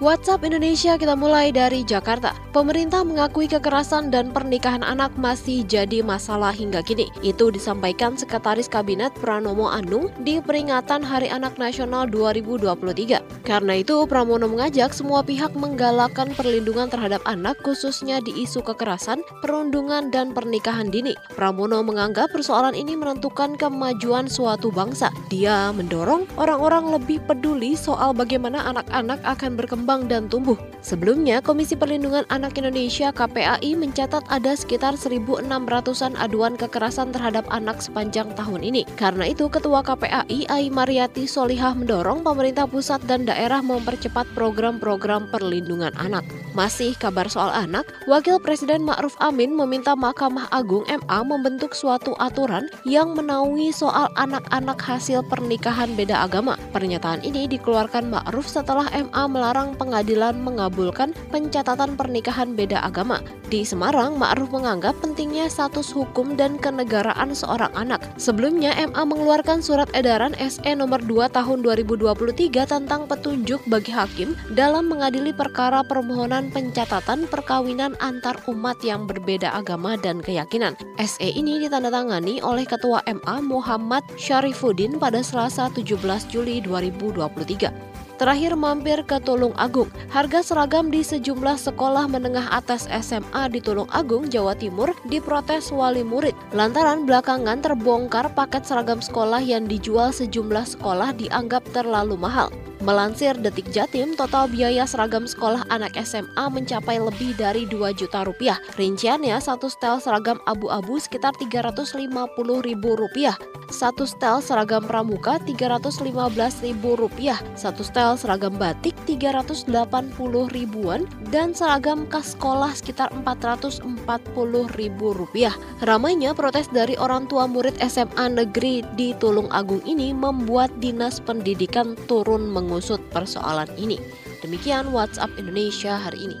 WhatsApp Indonesia kita mulai dari Jakarta. Pemerintah mengakui kekerasan dan pernikahan anak masih jadi masalah hingga kini. Itu disampaikan Sekretaris Kabinet Pranomo Anung di peringatan Hari Anak Nasional 2023. Karena itu, Pramono mengajak semua pihak menggalakkan perlindungan terhadap anak khususnya di isu kekerasan, perundungan, dan pernikahan dini. Pramono menganggap persoalan ini menentukan kemajuan suatu bangsa. Dia mendorong orang-orang lebih peduli soal bagaimana anak-anak akan berkembang berkembang dan tumbuh. Sebelumnya, Komisi Perlindungan Anak Indonesia KPAI mencatat ada sekitar 1.600-an aduan kekerasan terhadap anak sepanjang tahun ini. Karena itu, Ketua KPAI Ai Mariati Solihah mendorong pemerintah pusat dan daerah mempercepat program-program perlindungan anak. Masih kabar soal anak, Wakil Presiden Ma'ruf Amin meminta Mahkamah Agung MA membentuk suatu aturan yang menaungi soal anak-anak hasil pernikahan beda agama. Pernyataan ini dikeluarkan Ma'ruf setelah MA melarang pengadilan mengabulkan pencatatan pernikahan beda agama. Di Semarang, Ma'ruf menganggap pentingnya status hukum dan kenegaraan seorang anak. Sebelumnya, MA mengeluarkan surat edaran SE nomor 2 tahun 2023 tentang petunjuk bagi hakim dalam mengadili perkara permohonan pencatatan perkawinan antar umat yang berbeda agama dan keyakinan. SE ini ditandatangani oleh Ketua MA Muhammad Syarifuddin pada Selasa 17 Juli 2023. Terakhir mampir ke Tulung Agung. Harga seragam di sejumlah sekolah menengah atas SMA di Tulung Agung, Jawa Timur diprotes wali murid. Lantaran belakangan terbongkar paket seragam sekolah yang dijual sejumlah sekolah dianggap terlalu mahal. Melansir Detik Jatim, total biaya seragam sekolah anak SMA mencapai lebih dari 2 juta rupiah. Rinciannya, satu setel seragam abu-abu sekitar 350 ribu rupiah, satu setel seragam pramuka Rp315.000, satu setel seragam batik Rp380 ribuan, dan seragam kas sekolah sekitar Rp440.000. Ramainya protes dari orang tua murid SMA negeri di Tulung Agung ini membuat Dinas Pendidikan turun mengusut persoalan ini. Demikian WhatsApp Indonesia hari ini.